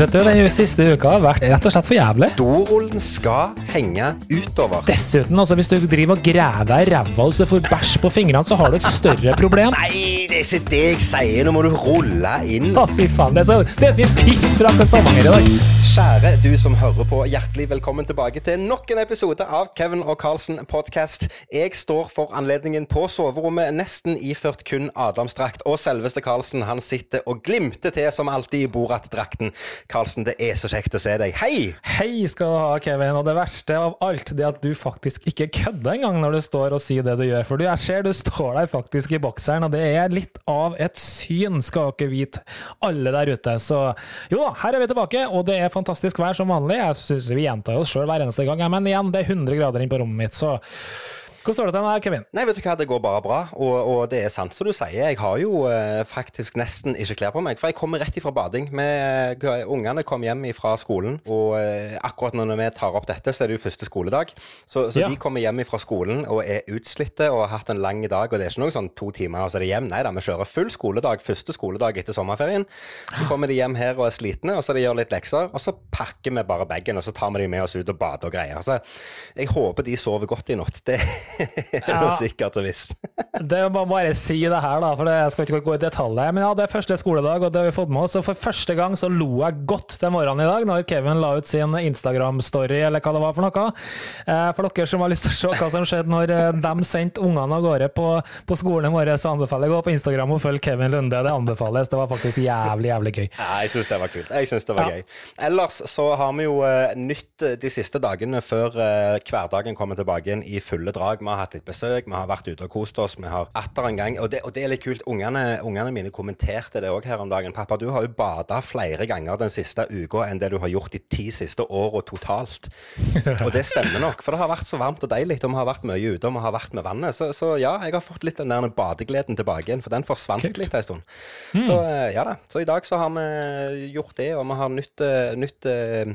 Vet du, Den siste uka har vært rett og slett for jævlig. Dorullen skal henge utover. Dessuten, altså, hvis du driver og graver i ræva og du får bæsj på fingrene, så har du et større problem. Nei, det er ikke det jeg sier. Nå må du rulle inn. Å, fy faen. Det er så, det er så mye piss fra Stavanger i dag. Kjære du som hører på, hjertelig velkommen tilbake til nok en episode av Kevin og Carlsen podcast. Jeg står for anledningen på soverommet, nesten iført kun Adamsdrakt, og selveste Carlsen han sitter og glimter til som alltid i Borat-drakten. Carlsen, det er så kjekt å se deg. Hei! Hei skal du ha, Kevin. Og det verste av alt, det at du faktisk ikke kødder engang når du står og sier det du gjør. For jeg ser du står der faktisk i bokseren, og det er litt av et syn, skal dere vite, alle der ute. Så jo da, her er vi tilbake, og det er fantastisk vær som vanlig. Jeg syns vi gjentar oss sjøl hver eneste gang, men igjen, det er 100 grader inne på rommet mitt, så hvordan står det til med Kevin? Nei, vet du hva, det går bare bra. Og, og det er sant som du sier. Jeg har jo eh, faktisk nesten ikke klær på meg. For jeg kommer rett ifra bading. Med, uh, ungene kom hjem fra skolen, og eh, akkurat når vi tar opp dette, så er det jo første skoledag. Så, så Ja. de kommer hjem fra skolen og er utslitte og har hatt en lang dag. Og det er ikke noe sånn to timer, og så er det hjem. Nei da, vi kjører full skoledag, første skoledag etter sommerferien. Så kommer de hjem her og er slitne, og så de gjør litt lekser. Og så pakker vi bare bagen, og så tar vi de med oss ut og bader og greier. Så jeg håper de sover godt i natt. Det Ja. jo sikkert og visst. Det må bare si det her, da, for det- jeg skal ikke gå i detalj. Men ja, det er første skoledag, og det har vi fått med oss. Og for første gang så lo jeg godt den morgenen i dag, når Kevin la ut sin Instagram-story, eller hva det var for noe. Eh, For dere som har lyst til å se hva som skjedde når eh, de sendte ungene av gårde på, på skolen morgen så anbefaler jeg å gå på Instagram og følge Kevin Lunde. Det anbefales. Det var faktisk jævlig, jævlig gøy. Ja, jeg syns det var kult. Jeg synes det var Ja. gøy. Ellers så har vi jo eh, nytt de siste dagene før hverdagen kommer tilbake igjen i fulle drag. Vi har hatt litt besøk, vi har vært ute og kost oss. Vi har atter en gang Og det, og det er litt kult. Ungene, ungene mine kommenterte det òg her om dagen. Pappa, du har jo bada flere ganger den siste uka enn det du har gjort de ti siste åra totalt. Og det stemmer nok, for det har vært så varmt og deilig, og vi har vært mye ute, og vi har vært med vannet. Så, så ja, jeg har fått litt den der badegleden tilbake igjen, for den forsvant Kult. litt en stund. Så eh, ja da. Så i dag så har vi gjort det, og vi har nytt, eh, nytt uh,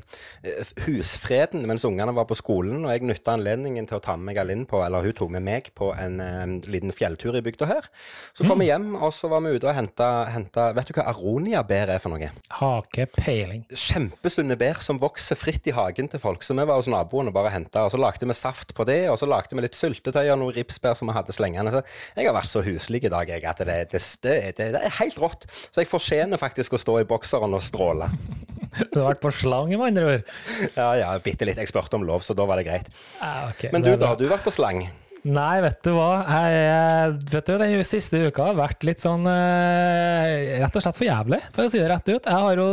husfreden mens ungene var på skolen. Og jeg nytta anledningen til å ta med meg Alinn på, eller hun tok med meg på en eh, liten fjelltur i bygda her. Så kom vi hjem, og så var vi ute og henta, Vet du hva aroniabær er for noe? Hakepeiling. kjempesunne bær som vokser fritt i hagen til folk. Så vi var hos naboen og bare henta, og så lagde vi saft på det, og så lagde vi litt syltetøy og noen ripsbær som vi hadde slengende. Så jeg har vært så huslig i dag, jeg, at det, det, det, det, det er helt rått. Så jeg fortjener faktisk å stå i bokseren og stråle. Du har vært på slang, med andre ord. Ja ja, bitte litt. Jeg spurte om lov, så da var det greit. Ah, okay, Men du da, Du har vært på slang? Nei, vet du hva. Jeg, vet du, Den siste uka har vært litt sånn eh, Rett og slett for jævlig, for å si det rett ut. Jeg har jo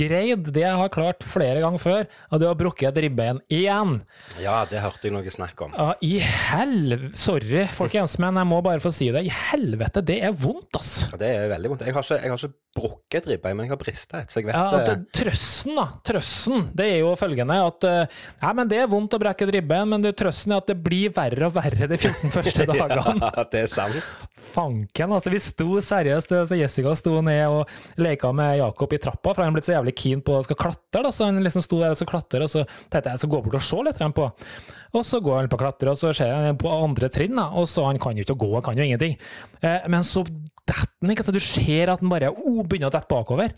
greid det jeg har klart flere ganger før, og det å brukke et ribbein igjen. Ja, det hørte jeg noe snakk om. Uh, I helv... Sorry, folkens, men jeg må bare få si det. I helvete, det er vondt, ass. Og Det er veldig vondt. Jeg har ikke, jeg har ikke brukket et ribbein, men jeg har brista et, så jeg vet Ja, at, eh, trøsten, da. Trøsten, det er jo følgende at eh, Nei, men det er vondt å brekke et ribbein, men det, trøsten er at det blir verre og verre de 14 første dagene. Ja, det er sant. Fanken, altså. Vi sto seriøst, altså Jessica sto ned og leka med Jakob i trappa, for han blitt så jævlig keen på å skal klatre. da, Så han liksom sto der og skal klatre, og så tenkte jeg jeg skal gå bort og se litt på. Og så går han på klatre, og så ser han på andre trinn, da, og så han kan jo ikke gå, han kan jo ingenting. Eh, men så detter ikke, altså du ser at han bare oh, begynner å dette bakover.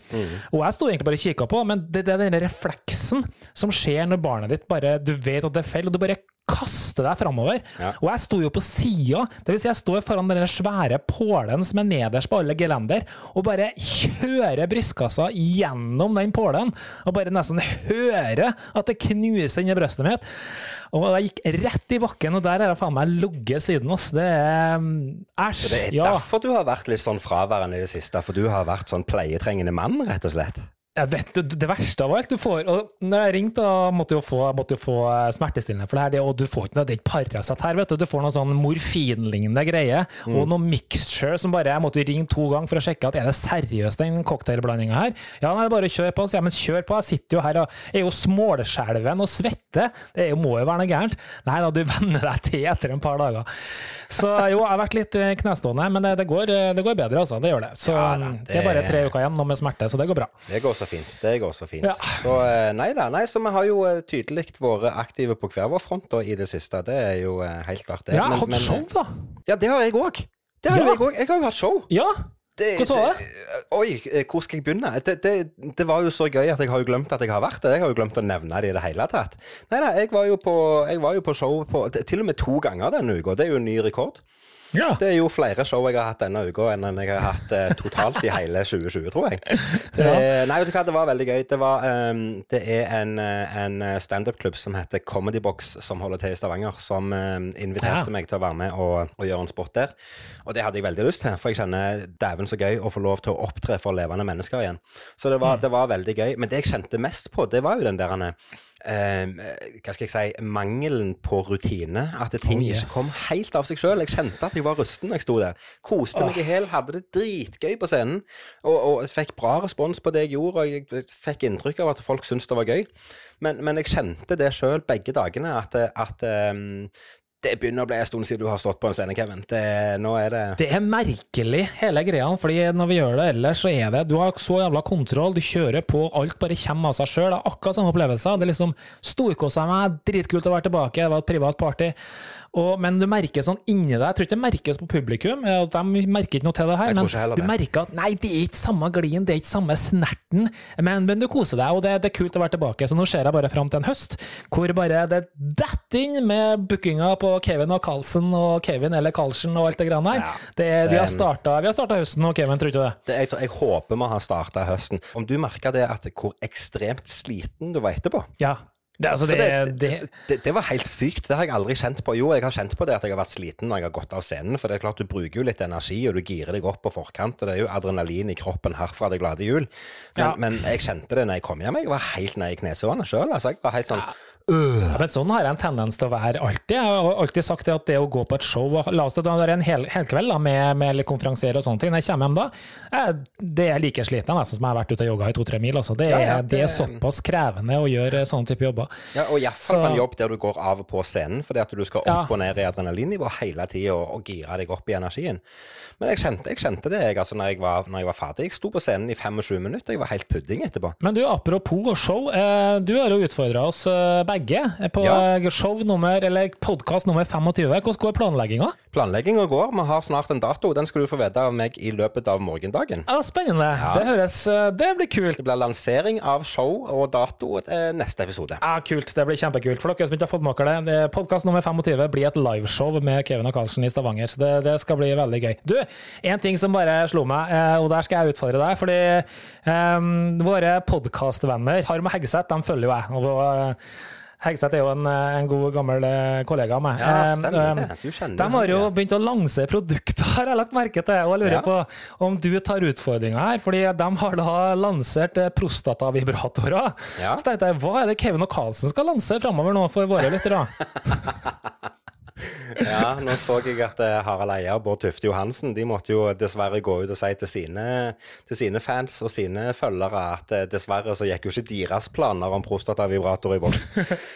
Og jeg sto egentlig bare og kikka på, men det, det er den refleksen som skjer når barnet ditt bare Du vet at det er feil, og du bare kaster deg framover. Ja. Og jeg sto jo på sida, dvs. Si jeg står foran den svære pålen som er nederst på alle gelender, og bare kjører brystkassa gjennom den pålen, og bare nesten hører at det knuser inni brystet mitt. Og jeg gikk rett i bakken, og der har jeg faen meg ligget siden. oss. Det er mm, Æsj. Det er Ja. derfor du har vært litt sånn fraværende i det siste, for du har vært sånn pleietrengende mann, rett og slett. Jeg vet du, Det verste av alt du får og Når jeg ringte, måtte jeg få, måtte jo få eh, smertestillende for det her, det, og du får ikke noe, det er ikke Paracet her, vet du. Du får noe sånn morfinlignende greie, og noe mixture som bare Jeg måtte ringe to ganger for å sjekke at er det seriøst den cocktailblandinga her. Ja, nei, bare kjør på. Så, ja, men kjør på, jeg sitter jo her og er jo smålskjelven og svetter. Det er jo, må jo være noe gærent. Nei da, du venner deg til etter en par dager. Så jo, jeg har vært litt eh, knestående, men det, det, går, eh, det går bedre, altså. Det gjør det. Så Ja da, det er bare tre uker igjen nå med smerte, så det går bra. Det går så fint. Det går så fint. Ja. Så eh, nei da. Nei, så vi har jo eh, tydelig vært aktive på hver vår front da, i det siste. Det er jo eh, helt klart det. Ja, Men- hatt men, show, da. Ja, det har jeg òg. Det har Ja. jeg òg. Jeg har jo hatt show. Ja, Det, Hvordan var det? Oi, hvor skal jeg begynne? Det, det, det var jo så gøy at jeg har jo glemt at jeg har vært det. Jeg har jo glemt å nevne det i det hele tatt. Nei da, jeg var jo på, jeg var jo på show på, til og med to ganger denne uka. Det er jo en ny rekord. Ja. Det er jo flere show jeg har hatt denne uka enn jeg har hatt eh, totalt i hele 2020, tror jeg. Det, Nei, vet du hva, det var veldig gøy. Det, var, um, det er en, eh, en standup-klubb som heter Comedy Box, som holder til i Stavanger, som um, inviterte Ja. meg til å være med og, og gjøre en spot der. Og det hadde jeg veldig lyst til, for jeg kjenner dæven så gøy å få lov til å opptre for levende mennesker igjen. Så det var, det var veldig gøy. Men det jeg kjente mest på, det var jo den der eh, hva skal jeg si, mangelen på rutine. At ting Oh, yes. ikke kom helt av seg sjøl. Jeg kjente at jeg var rusten da jeg sto der. Koste meg i hæl, hadde det dritgøy på scenen. Og, og fikk bra respons på det jeg gjorde, og jeg fikk inntrykk av at folk syntes det var gøy. Men, men jeg kjente det sjøl begge dagene, at, at um, det begynner å bli en stund siden du har stått på en scene, Kevin. Det, nå er det Det er merkelig, hele greia. fordi når vi gjør det ellers, så er det Du har så jævla kontroll, du kjører på, alt bare kommer av seg sjøl. Akkurat samme opplevelser. Det er liksom storkosa meg, dritkult å være tilbake, det var et privat party. Og, men du merker sånn inni deg, jeg tror ikke det merkes på publikum, de merker ikke noe til det her, men du det. merker at nei, det er ikke samme glien, det er ikke samme snerten, men, men du koser deg, og det, det er kult å være tilbake. Så nå ser jeg bare fram til en høst hvor bare det detter inn med bookinga på Kevin og Carlsen og Kevin eller Carlsen og alt det greiene der. Ja, det, vi har starta vi har starta høsten og Kevin, tror du ikke det? det, jeg, jeg håper vi har starta høsten. Om du merka det at hvor ekstremt sliten du var etterpå? Ja. Det, altså, det, det, det, var helt sykt. Det har jeg aldri kjent på. Jo, jeg har kjent på det at jeg har vært sliten når jeg har gått av scenen. For det er klart du bruker jo litt energi, og du girer deg opp på forkant. Og det er jo adrenalin i kroppen herfra det glade jul. Men, Ja. men jeg kjente det når jeg kom hjem. Jeg var helt nede i knesårene sjøl. Altså, jeg var helt sånn Ja, men sånn har jeg en tendens til å være alltid. Jeg har alltid sagt det at det å gå på et show La oss ta det en hel, helkveld med, med konferansier og sånne ting. Når jeg kommer hjem da, jeg, det er like sliten nesten som jeg har vært ute og jogga i to-tre mil. Altså. Det, er, Ja, ja, det er såpass krevende å gjøre sånne type jobber. Ja, og iallfall på en jobb der du går av og på scenen, fordi at du skal opp Ja. og ned i adrenalinnivå hele tida og, og gire deg opp i energien. Men jeg kjente, jeg kjente det jeg, altså, når, jeg var, når jeg var ferdig. Jeg sto på scenen i 25 minutter. Jeg var helt pudding etterpå. Men du, apropos show. Eh, du har jo utfordra oss eh, begge på Ja. eh, show nummer, eller podkast nummer 25. Hvordan går planlegginga? Planlegginga går. Vi har snart en dato. Den skal du få vite av meg i løpet av morgendagen. Ja, spennende. Det høres eh, Det blir kult. Det blir lansering av show og dato eh, neste episode. Ja, kult. Det blir kjempekult. For dere som ikke har fått med dere det, podkast nummer 25 blir et liveshow med Kevin og Karlsen i Stavanger. Så det, det skal bli veldig gøy. Du, en ting som bare slo meg, og der skal jeg utfordre deg. Fordi um, våre podkastvenner, Harm og Hegseth, de følger jo jeg. Og Hegseth er jo en, eh, en god, gammel eh, kollega av meg. Ja, Eh, stemmer det. Du kjenner De har jo ja. begynt å lansere produkter, har jeg lagt merke til. Og jeg lurer Ja. på om du tar utfordringa her. fordi de har da lansert prostatavibratorer. Ja. Så tenkte jeg, hva er det Kevin og Carlsen skal lansere framover nå for våre lyttere? Ja, nå så jeg at eh, Harald Eia og Bård Tufte Johansen de måtte jo dessverre gå ut og si til sine, til sine fans og sine følgere at eh, dessverre så gikk jo ikke deres planer om prostatavibrator i boks.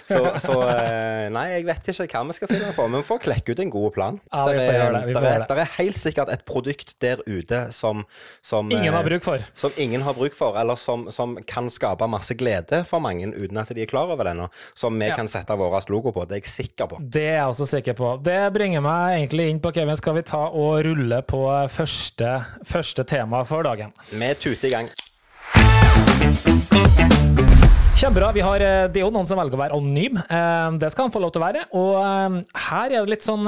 Så, så eh, nei, jeg vet ikke hva vi skal finne på, men vi får klekke ut en god plan. Ja, vi får gjøre det, vi får der er, der er helt sikkert et produkt der ute som, som Ingen har bruk for. som ingen har bruk for, eller som, som kan skape masse glede for mange uten at de er klar over det ennå. Som vi Ja. kan sette vår logo på. Det er jeg sikker på. Det er jeg også sikker på. Det bringer meg egentlig inn på Kevin. Skal vi ta og rulle på første, første tema for dagen? Vi tuter i gang. Kjempebra. Vi har, eh, det er jo noen som velger å være anonym. Eh, Det skal han få lov til å være. Og eh, her er det litt sånn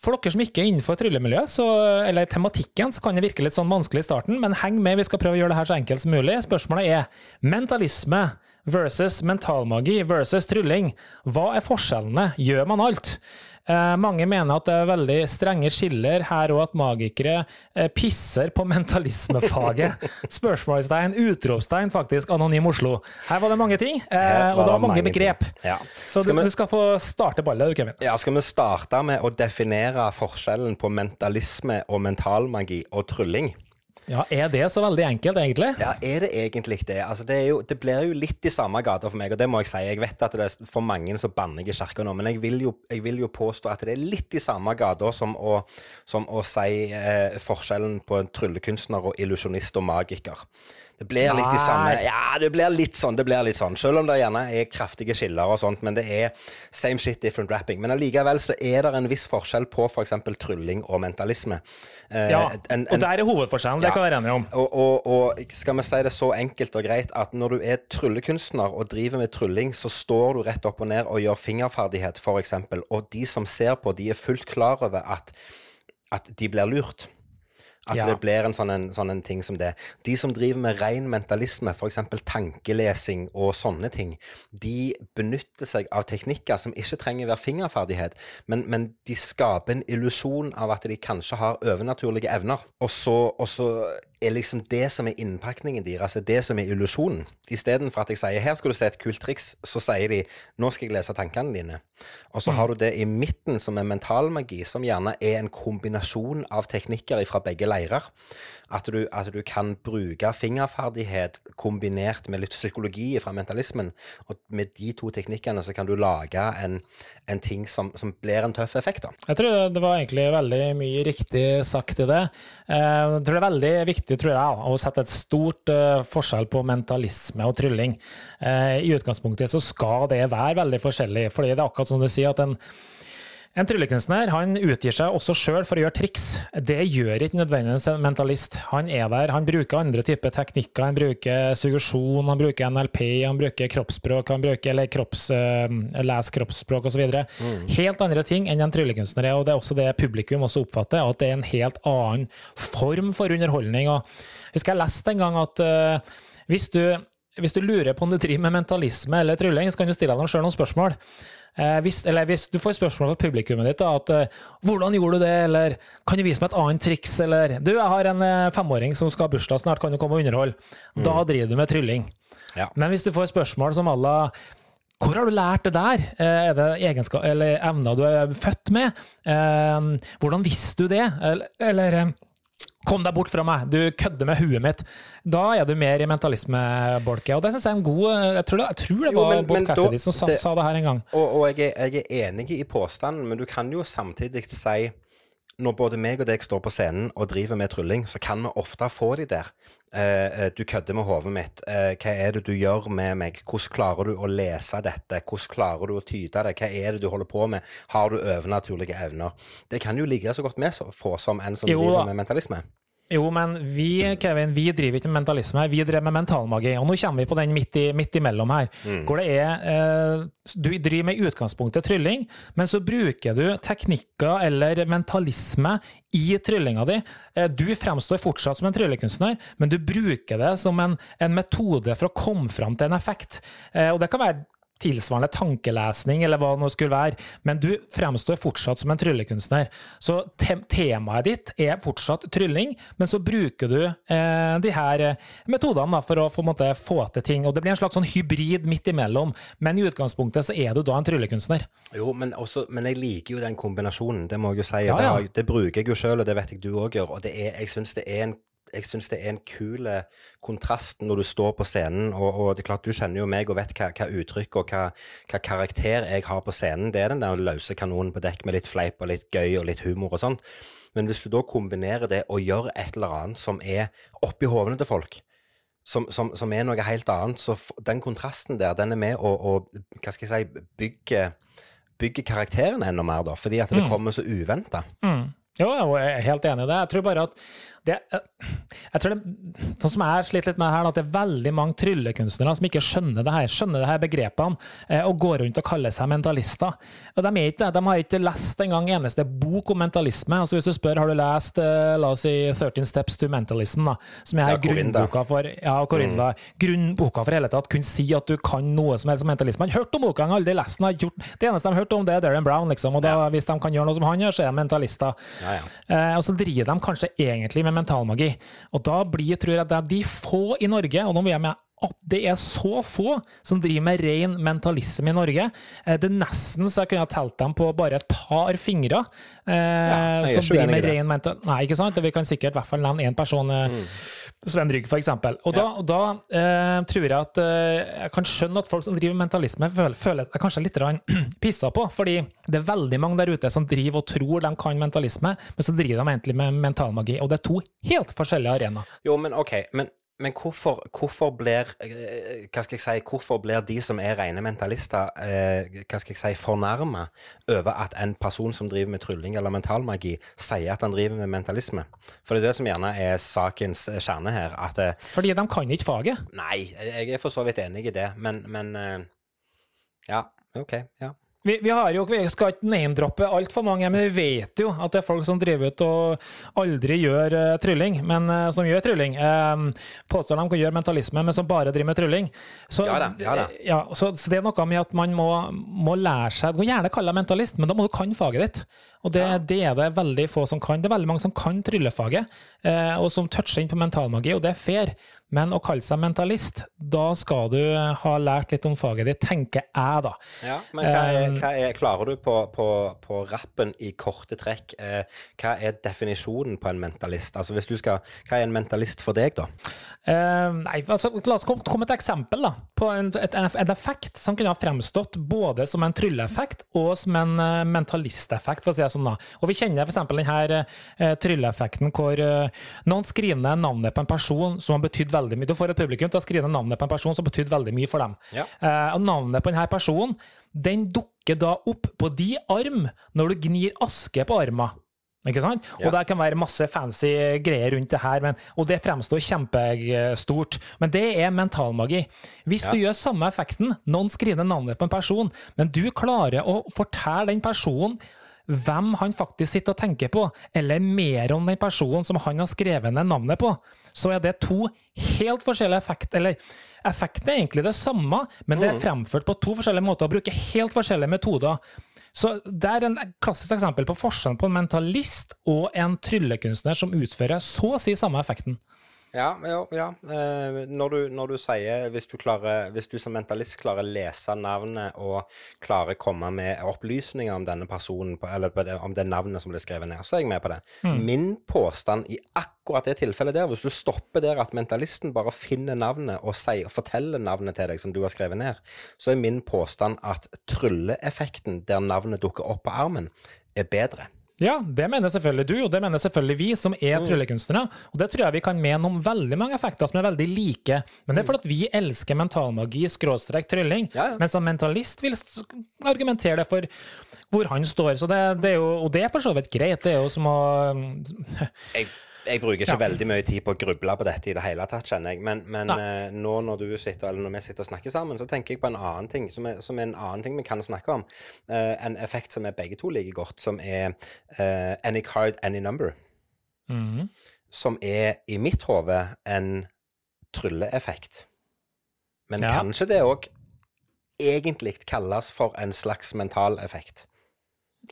For dere som ikke er innenfor tryllemiljøet, så, eller tematikken, så kan det virke litt sånn vanskelig i starten, men heng med. Vi skal prøve å gjøre det her så enkelt som mulig. Spørsmålet er mentalisme versus mentalmagi versus trylling. Hva er forskjellene? Gjør man alt? Eh, mange mener at det er veldig strenge skiller her, og at magikere eh, pisser på mentalismefaget. Spørsmålstegn, utropstegn, faktisk. Anonym Oslo. Her var det mange ting, eh, og det var mange begrep. Ja. Så du, vi, du skal få starte ballet, du, Kevin. ja, skal vi starte med å definere forskjellen på mentalisme og mentalmagi og trylling? Ja, Er det så veldig enkelt, egentlig? Ja, er det egentlig det? Altså, det, jo, det blir jo litt i samme gata for meg, og det må jeg si. Jeg vet at det er for mange så banner jeg i kirka nå, men jeg vil, jo, jeg vil jo påstå at det er litt i samme gata som som å si eh, forskjellen på en tryllekunstner og illusjonist og magiker. Det blir litt de samme Ja, det blir litt sånn. det blir litt sånn. Selv om det gjerne er kraftige skiller og sånt, men det er same shit, different rapping. Men allikevel så er det en viss forskjell på f.eks. For trylling og mentalisme. Eh, Ja, en- og en- der er hovedforskjellen, det kan vi være enige om. og, og, og skal vi si det så enkelt og greit at når du er tryllekunstner og driver med trylling, så står du rett opp og ned og gjør fingerferdighet, f.eks. Og de som ser på, de er fullt klar over at, at de blir lurt. At Ja. det blir en sånn, en sånn en ting som det. De som driver med ren mentalisme, f.eks. tankelesing og sånne ting, de benytter seg av teknikker som ikke trenger være fingerferdighet, men, men de skaper en illusjon av at de kanskje har overnaturlige evner. Og så, og så er liksom det som er innpakningen deres, altså det som er illusjonen. Istedenfor at jeg sier 'her skal du se et kult triks', så sier de 'nå skal jeg lese tankene dine'. Og så har du det i midten som er mentalmagi, som gjerne er en kombinasjon av teknikker fra begge leirer. At du, at du kan bruke fingerferdighet kombinert med litt psykologi fra mentalismen. Og med de to teknikkene så kan du lage en, en ting som, som blir en tøff effekt. da. Jeg tror det var egentlig veldig mye riktig sagt i det. Eh, Jeg tror det er veldig viktig tror jeg, å sette et stort eh, forskjell på mentalisme og trylling. Eh, I utgangspunktet så skal det være veldig forskjellig, fordi det er akkurat som du sier at en en tryllekunstner han utgir seg også sjøl for å gjøre triks. Det gjør ikke nødvendigvis en mentalist. Han er der, han bruker andre typer teknikker. Han bruker suggesjon, han bruker NLP, han bruker kroppsspråk, han bruker eller kropps, uh, les kroppsspråk osv. Mm. Helt andre ting enn en tryllekunstner er, og det er også det publikum også oppfatter, at det er en helt annen form for underholdning. Og jeg husker jeg leste en gang at uh, hvis, du, hvis du lurer på om du driver med mentalisme eller trylling, så kan du stille deg sjøl noen spørsmål. Eh, hvis, eller hvis du får spørsmål fra publikummet ditt, da, at eh, 'hvordan gjorde du det', eller 'kan du vise meg et annet triks', eller 'du, jeg har en eh, femåring som skal ha bursdag snart, kan du komme og underholde'? Da driver du med trylling. Ja. Men hvis du får spørsmål som alle, hvor har du lært det der? Eh, Er det egenskap, eller evner du er født med? Eh, Hvordan visste du det? Eller, eller eh, Kom deg bort fra meg, du kødder med huet mitt. Da er du mer i mentalismebolket. Og det syns jeg er en god Jeg tror det, jeg tror det Jo, var men- Bob Cassidy som sa det her en gang. Og, og jeg, er, jeg er enig i påstanden, men du kan jo samtidig si når både meg og deg står på scenen og driver med trylling, så kan vi ofte få de der. Eh, eh, du kødder med hodet mitt. Eh, hva er det du gjør med meg? Hvordan klarer du å lese dette? Hvordan klarer du å tyde det? Hva er det du holder på med? Har du overnaturlige evner? Det kan jo ligge så godt med så- få som en som Jo driver med mentalisme. Jo, men vi, Kevin, vi driver ikke med mentalisme, vi driver med mentalmagi. Og nå kommer vi på den midt, i, midt imellom her. Hvor det er eh, Du driver med utgangspunktet trylling, men så bruker du teknikker eller mentalisme i tryllinga di. Eh, du fremstår fortsatt som en tryllekunstner, men du bruker det som en, en metode for å komme fram til en effekt. Eh, og det kan være tilsvarende tankelesning, eller hva det nå skulle være, men du fremstår fortsatt som en tryllekunstner. Så te temaet ditt er fortsatt trylling, men så bruker du eh, de her eh, metodene da, for å på måte, få til ting. Og det blir en slags sånn hybrid midt imellom, men i utgangspunktet så er du da en tryllekunstner. Jo, men, også, men jeg liker jo den kombinasjonen, det må jeg jo si. Ja, Det, ja. Det, det bruker jeg jo sjøl, og det vet jeg du òg gjør. Og det er, jeg syns det er en jeg synes det er en kul kontrast når du står på scenen. Og, og det er klart Du kjenner jo meg og vet hva, hva uttrykk og hva, hva karakter jeg har på scenen. Det er den der løse kanonen på dekk med litt fleip og litt gøy og litt humor og sånn. Men hvis du da kombinerer det og gjør et eller annet som er oppi hodene til folk, som, som, som er noe helt annet, så den kontrasten der, den er med å, å hva skal jeg si, bygge, bygge karakteren enda mer, da. Fordi at det Mm. kommer så uventa. Mm. Jo, jeg er helt enig i det. Jeg tror bare at det, jeg tror det, Sånn som jeg sliter litt med her, at det er veldig mange tryllekunstnere som ikke skjønner det her, skjønner det her begrepene, eh, og går rundt og kaller seg mentalister. Og De er ikke det. De har ikke lest engang eneste bok om mentalisme. Altså Hvis du spør har du lest eh, la oss si 13 Steps to Mentalism, da, som er Ja, grunnboka for ja, Corinda, grunnboka for hele tatt, kunne si at du kan noe som helst om mentalisme. Han hørte om boka, han har aldri lest den. har gjort, det eneste de har hørt om, det er Darren Brown, liksom. Og da, hvis de kan gjøre noe som han gjør, så er de mentalister. Ja, ja. Eh, og så driver de kanskje egentlig med mentalmagi. Og da blir, tror jeg, det er de få i Norge, og nå vil jeg med det er så få som driver med ren mentalisme i Norge. Eh, Det er nesten så jeg kunne ha telt dem på bare et par fingre. Eh, er som driver med ren mental... Nei, ikke sant? Vi kan sikkert i hvert fall nevne én person. eh, Mm. Sven Rygg, eksempel. Og da, og da eh, tror jeg at eh, jeg kan skjønne at folk som driver mentalisme, føler, føler jeg kanskje litt pissa på. Fordi det er veldig mange der ute som driver og tror de kan mentalisme, men så driver de egentlig med mentalmagi. Og det er to helt forskjellige arenaer. Jo, men OK. Men Men hvorfor, hvorfor blir eh, hva skal jeg si, hvorfor blir de som er rene mentalister, eh, hva skal jeg si, fornærma over at en person som driver med trylling eller mentalmagi, sier at han driver med mentalisme? For det er det som gjerne er sakens eh, kjerne her. at eh, Fordi de kan ikke faget. Nei, jeg er for så vidt enig i det, men, men eh, Ja, OK. Ja. Vi, vi, har jo, vi skal ikke name-droppe altfor mange, men vi vet jo at det er folk som driver ut og aldri gjør uh, trylling, men uh, som gjør trylling. Um, påstår de kan gjøre mentalisme, men som bare driver med trylling. Så, ja da, ja da. Ja, så, så, det er noe med at man må, må lære seg Du kan gjerne kalle deg mentalist, men da må du kan faget ditt. Og det, ja. det, er det veldig få som kan. Det er veldig mange som kan tryllefaget, uh, og som toucher inn på mentalmagi, og det er fair. Men å kalle seg mentalist, da skal du ha lært litt om faget ditt, tenker jeg, da. Ja, Men hva er, hva er, klarer du på, på, på, rappen i korte trekk, eh, hva er definisjonen på en mentalist? Altså hvis du skal, Hva er en mentalist for deg, da? Eh, nei, altså, La oss komme, komme et eksempel da, på en, et, en effekt som kunne ha fremstått både som en trylleeffekt og som en uh, mentalisteffekt. for å si det sånn da. Og Vi kjenner f.eks. denne uh, trylleeffekten hvor uh, noen skriver ned navnet på en person som har betydd veldig mye. Du får et publikum til å skrive navnet på en person som betydde veldig mye for dem. Ja. Eh, og navnet på denne personen den dukker da opp på de arm når du gnir aske på armen. Ikke sant? Ja. Og det kan være masse fancy greier rundt det her, men, og det fremstår kjempestort. Men det er mentalmagi. Hvis ja. du gjør samme effekten, noen skriver navnet på en person, men du klarer å fortelle den personen hvem han faktisk sitter og tenker på, eller mer om den personen som han har skrevet ned navnet på, så er det to helt forskjellige effekter. Eller effekten er egentlig det samme, men det er mm. fremført på to forskjellige måter og bruker helt forskjellige metoder. Så Det er en klassisk eksempel på forskjellen på en mentalist og en tryllekunstner som utfører så å si samme effekten. Ja, ja, ja. Eh, når, du, når, du, sier hvis du, klarer, hvis du som mentalist klarer å lese navnet og klarer å komme med opplysninger om denne personen, eller om det navnet som ble skrevet ned, så er jeg med på det. Mm. Min påstand i akkurat det tilfellet der, hvis du stopper der at mentalisten bare finner navnet og, sier, og forteller navnet til deg som du har skrevet ned, så er min påstand at trylleeffekten der navnet dukker opp på armen, er bedre. Ja, det mener selvfølgelig du, og det mener selvfølgelig vi, som er mm. tryllekunstnere. Og det tror jeg vi kan mene om veldig mange effekter som er veldig like. Men det er mm. fordi vi elsker mentalmagi, skråstrek trylling, ja, ja. mens en mentalist vil argumentere det for hvor han står. Så det, det er jo, og det er for så vidt greit. Det er jo som å jeg jeg bruker ikke ja. veldig mye tid på å gruble på dette i det hele tatt, kjenner jeg. Men, men eh, nå når du sitter, eller når vi sitter og snakker sammen, så tenker jeg på en annen ting, som er, som er en annen ting vi kan snakke om. Eh, en effekt som er begge to liker godt, som er eh, any card, any number. Mm. Som er i mitt hode en trylleeffekt. Men ja. kanskje det òg egentlig kalles for en slags mental effekt.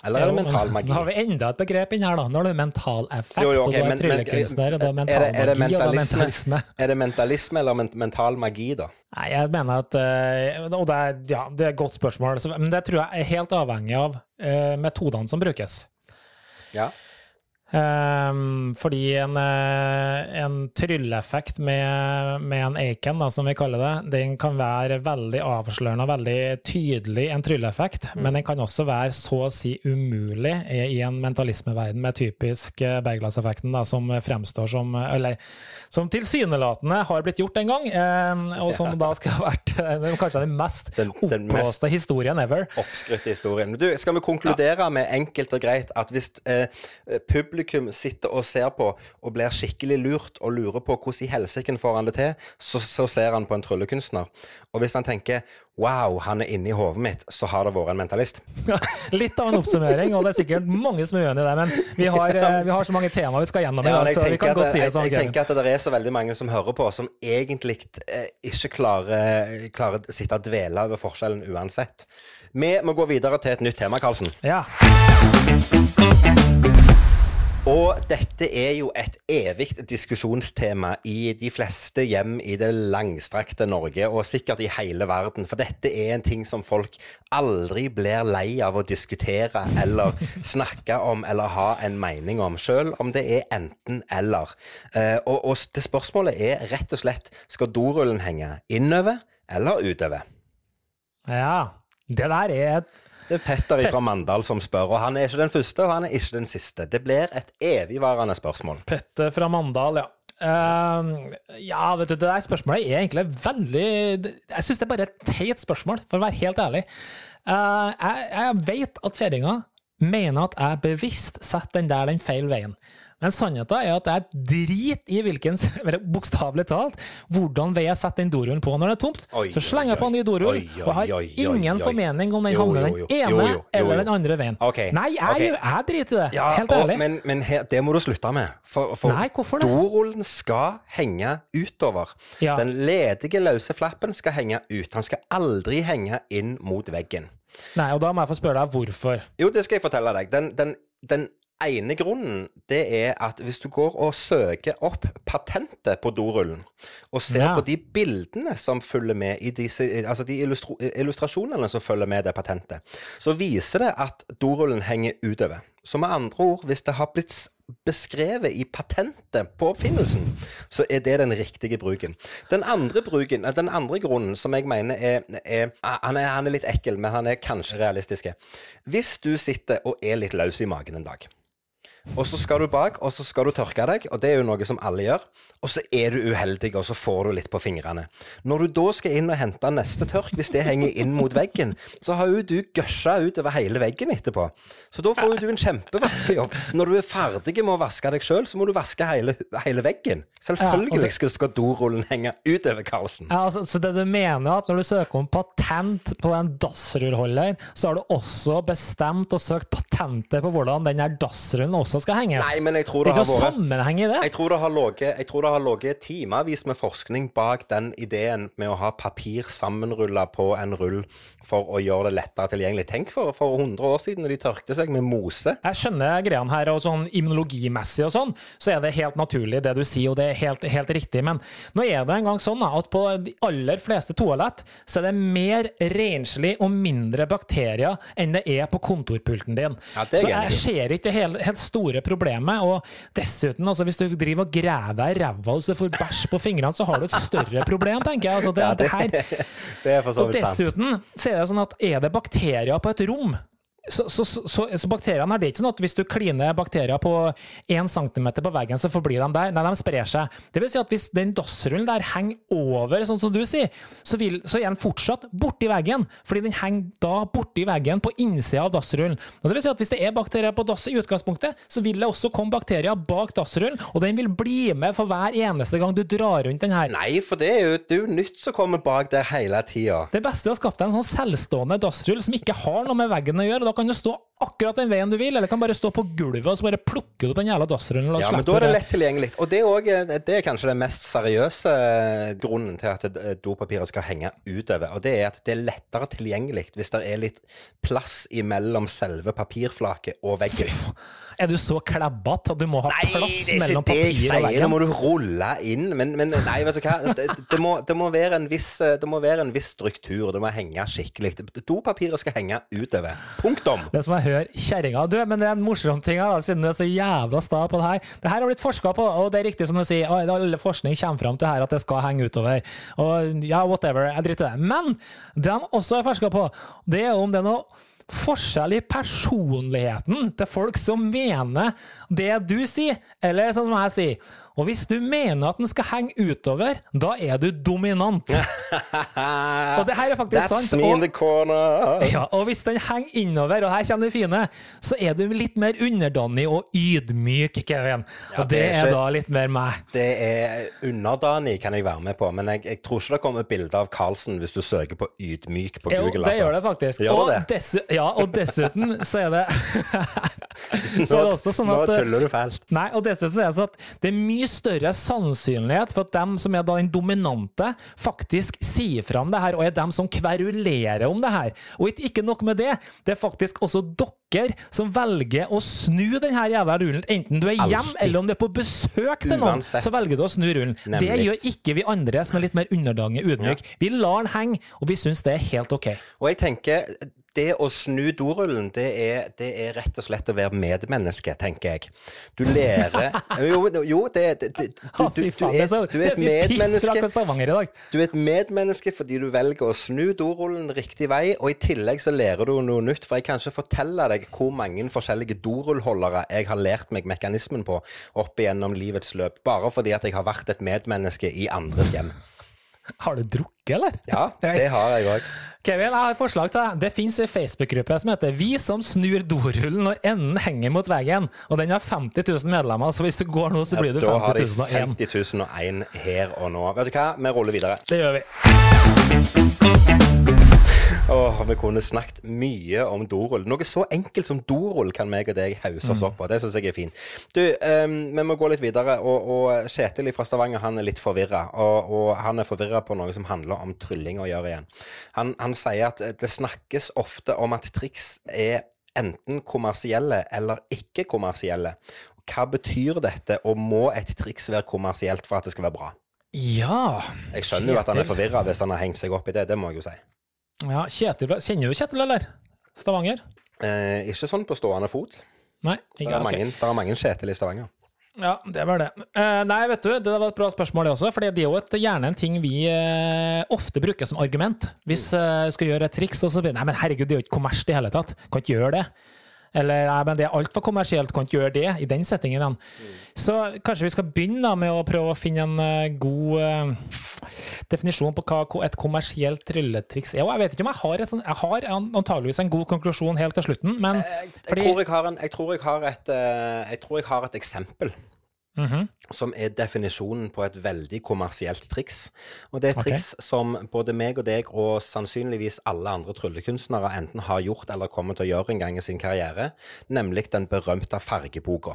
Eller er det mental magi? Nå har vi enda et begrep inn her, da. Nå er det mental effekt, jo, jo, okay, og du er tryllekunstner, og da er mental er det, magi, og da er mentalisme. Er det mentalisme eller mental magi, da? Nei, jeg mener at uh, Og det er, ja, det er et godt spørsmål, men det tror jeg er helt avhengig av uh, metodene som brukes. Ja. Um, fordi en, eh, en trylleeffekt med, med, en Aiken, da, som vi kaller det, den kan være veldig avslørende og veldig tydelig en trylleeffekt, mm. men den kan også være så å si umulig i, en mentalismeverden med typisk uh, Berglass-effekten, som fremstår som Eller som tilsynelatende har blitt gjort en gang, um, og som ja. da skal ha vært kanskje den mest den, den oppblåste historien ever. Oppskrytte historien. Du, skal vi konkludere ja. med enkelt og greit at hvis eh, publikum publikum sitter og ser på og blir skikkelig lurt og lurer på hvordan i helsike får han det til, så, så, ser han på en tryllekunstner. Og hvis han tenker wow, han er inni hodet mitt, så har det vært en mentalist. litt av en oppsummering, og det er sikkert mange som er uenig i det, men vi har, eh, vi har, så mange temaer vi skal gjennom i dag, så vi kan godt si det sånn. Jeg, jeg tenker at det er så veldig mange som hører på, som egentlig eh, ikke klarer, klarer å sitte og dvele over forskjellen uansett. Vi må gå videre til et nytt tema, Karlsen. Ja. Og dette er jo et evig diskusjonstema i de fleste hjem i det langstrakte Norge, og sikkert i hele verden. For dette er en ting som folk aldri blir lei av å diskutere eller snakke om eller ha en mening om, sjøl om det er enten-eller. Uh, og, og det spørsmålet er rett og slett skal dorullen henge innover eller utover? Ja, det der er et det er Petter fra Mandal som spør, og han er ikke den første, og han er ikke den siste. Det blir et evigvarende spørsmål. Petter fra Mandal, ja. Uh, ja, vet du, det der spørsmålet er egentlig veldig Jeg syns det er bare et teit spørsmål, for å være helt ærlig. Uh, jeg, jeg vet at fedringa mener at jeg bevisst setter den der den feil veien. Men sannheten er at jeg driter i hvilken, bokstavelig talt, hvordan vil jeg sette den dorullen på når det er tomt. Oi, så slenger jeg på en ny dorull, og har ingen formening om den havner den ene Jo, jo, jo, eller den andre veien. Okay. Nei, jeg, okay. jeg driter i det. Ja, helt og, ærlig. men, men her, det må du slutte med. For, for Nei, det? dorullen skal henge utover. Ja. Den ledige løse flappen skal henge ut. Han skal aldri henge inn mot veggen. Nei, og da må jeg få spørre deg hvorfor. Jo, det skal jeg fortelle deg. Den, den, den ene grunnen det er at hvis du går og søker opp patentet på dorullen, og ser Ja. på de bildene som følger med i disse, altså de illustrasjonene som følger med det patentet, så viser det at dorullen henger utover. Så med andre ord, hvis det har blitt beskrevet i patentet på oppfinnelsen, så er det den riktige bruken. Den andre bruken, eh, den andre grunnen som jeg mener er, er, han er Han er litt ekkel, men han er kanskje realistisk. Hvis du sitter og er litt løs i magen en dag, og så skal du bak, og så skal du tørke deg, og det er jo noe som alle gjør. Og så er du uheldig, og så får du litt på fingrene. Når du da skal inn og hente neste tørk, hvis det henger inn mot veggen, så har jo du gøsja utover hele veggen etterpå. Så da får jo du en kjempevaskejobb. Når du er ferdig med å vaske deg sjøl, så må du vaske hele, hele veggen. Selvfølgelig skal, skal dorullen henge utover, Karlsen. Ja, altså, så det du mener er at når du søker om patent på en dassrullholder, så har du også bestemt og søkt patentet på hvordan den her dassrullen også skal henges? Nei, men jeg tror det det er ikke noe vært sammenheng i det? Jeg tror det har ligget- timevis med forskning bak den ideen med å ha papir sammenrulla på en rull for å gjøre det lettere tilgjengelig. Tenk for, for 100 år siden når de tørkte seg med mose. Jeg skjønner greiene her, og sånn immunologimessig og sånn, så er det helt naturlig det du sier, og det er helt, helt riktig. Men nå er det engang sånn at på de aller fleste toalett så er det mer renslig og mindre bakterier enn det er på kontorpulten din. Ja, så jeg ser ikke det helt, helt store problemet. Og dessuten, altså, hvis du driver og graver deg i ræva og så du får bæsj på fingrene, så har du et større problem, tenker jeg. Altså, det, Ja, det her det er for så og vidt sant. dessuten så er det sånn at er det bakterier på et rom så, så, så, så, så bakteriene her, det er ikke sånn at hvis du kliner bakterier på 1 cm på veggen, så forblir de der. Nei, de sprer seg. Det vil si at hvis den dassrullen der henger over, sånn som du sier, så, vil, så er den fortsatt borti veggen. Fordi den henger da borti veggen på innsida av dassrullen. Og det vil si at hvis det er bakterier på dass i utgangspunktet, så vil det også komme bakterier bak dassrullen, og den vil bli med for hver eneste gang du drar rundt den her. Nei, for det er jo, det er jo nytt som kommer bak der hele tida. Det beste er å skaffe deg en sånn selvstående dassrull som ikke har noe med veggen å gjøre. og Da kan du stå akkurat den veien du vil, eller kan bare stå på gulvet og så bare plukke opp den jævla dassrullen. Ja, men da er det lett tilgjengelig. Og det er, også, det er kanskje den mest seriøse eh, grunnen til at eh, dopapiret skal henge utover. Og det er at det er lettere tilgjengelig hvis det er litt plass imellom selve papirflaket og veggen. Er du så klæbbete at du må ha plass mellom papir og veggen? Nei, det er ikke det jeg sier. Nå må du rulle inn. Men, men nei, vet du hva. Det, det, må, det, må være en viss, eh, det må være en viss struktur. Det må henge skikkelig. Dopapiret skal henge utover. Punktum. Det som jeg hører kjerringa Du, men det er en morsom ting her, siden du er så jævla sta på det her. Det her har blitt forska på, og det er riktig som du sier, all forskning kommer fram til her at det skal henge utover. Og ja, whatever, jeg driter i det. Men det de også har forska på, det er om det er noe forskjell i personligheten til folk som mener det du sier, eller sånn som jeg sier. Og hvis du mener at den skal henge utover, da er du dominant. Og det her er faktisk That's sant. me in the corner. ja, og hvis den henger innover, og her kommer det fine, så er du litt mer underdanig og ydmyk, Kevin. Ja, Og det det er er da litt mer meg. Det er underdanig, kan jeg være med på, men jeg, jeg tror ikke det kommer bilde av Carlsen hvis du søker på ydmyk på Jo, Google. det gjør det faktisk. Gjør og, det dessu ja, og dessuten så er det Så er det også sånn Nå tuller du fælt. Nei, og dessuten så er det sånn at det er mye større sannsynlighet for at dem som er da den dominante, faktisk sier fram det her, og er dem som kverulerer om det her. Og ikke- nok med det, det er faktisk også dere som velger å snu den her jævla rullen. Enten du er hjem, eller om du er på besøk til noen, Uansett. så velger du å snu rullen. Det gjør ikke vi andre som er litt mer underdange ydmyke. Ja. Vi lar den henge, og vi syns det er helt OK. Og jeg tenker, det å snu dorullen, det er, det er, rett og slett å være medmenneske, tenker jeg. Du lærer Jo, jo det, det, det du, du, du, er, du er et medmenneske. Du er et medmenneske fordi du velger å snu dorullen riktig vei, og i tillegg så lærer du noe nytt. For jeg kan ikke fortelle deg hvor mange forskjellige dorullholdere jeg har lært meg mekanismen på opp igjennom livets løp, bare fordi at jeg har vært et medmenneske i andres hjem. Har du drukket, eller? Ja, det har jeg òg. Kevin, jeg har et forslag til deg. Det fins ei Facebook-gruppe som heter Vi som snur dorullen når enden henger mot veggen. Og den har 50 000 medlemmer, så hvis du går nå, så blir det 50 001. Da har de 50 001 her og nå. Vet du hva, vi ruller videre. Det gjør vi. Åh, vi kunne snakket mye om dorull. Noe så enkelt som dorull kan meg og deg hause oss opp på. Det syns jeg er fint. Du, um, vi må gå litt videre. Og, og Kjetil fra Stavanger han er litt forvirra. Og, og, han er forvirra på noe som handler om trylling å gjøre igjen. Han, han sier at det snakkes ofte om at triks er enten kommersielle eller ikke kommersielle. Hva betyr dette, og må et triks være kommersielt for at det skal være bra? Ja Jeg skjønner jo at han er forvirra hvis han har hengt seg opp i det, det må jeg jo si. Ja, Kjetil, Kjenner du Kjetil, eller? Stavanger? Eh, ikke sånn på stående fot. Nei, ikke, det, er mange, okay. det er mange Kjetil i Stavanger. Ja, det var det. Eh, nei, vet du, det var et bra spørsmål, det også. For det er jo et, gjerne en ting vi eh, ofte bruker som argument. Hvis vi uh, skal gjøre et triks, og så blir det Nei, men herregud, det er jo ikke kommers i hele tatt. Kan ikke gjøre det. Eller nei, men det er altfor kommersielt, kan ikke gjøre det i den settingen. Mm. Så kanskje vi skal begynne da, med å prøve å finne en uh, god uh, definisjon på hva et kommersielt trylletriks er. Og jeg vet ikke om jeg har et sånt Jeg har antageligvis en god konklusjon helt til slutten, men jeg, jeg, fordi, tror, jeg, en, jeg tror, har et, jeg tror jeg har et eksempel. Mm -hmm. Som er definisjonen på et veldig kommersielt triks. Og det er et triks okay. som både meg og deg, og sannsynligvis alle andre tryllekunstnere, enten har gjort eller kommer til å gjøre en gang i sin karriere, nemlig den berømte fargeboka.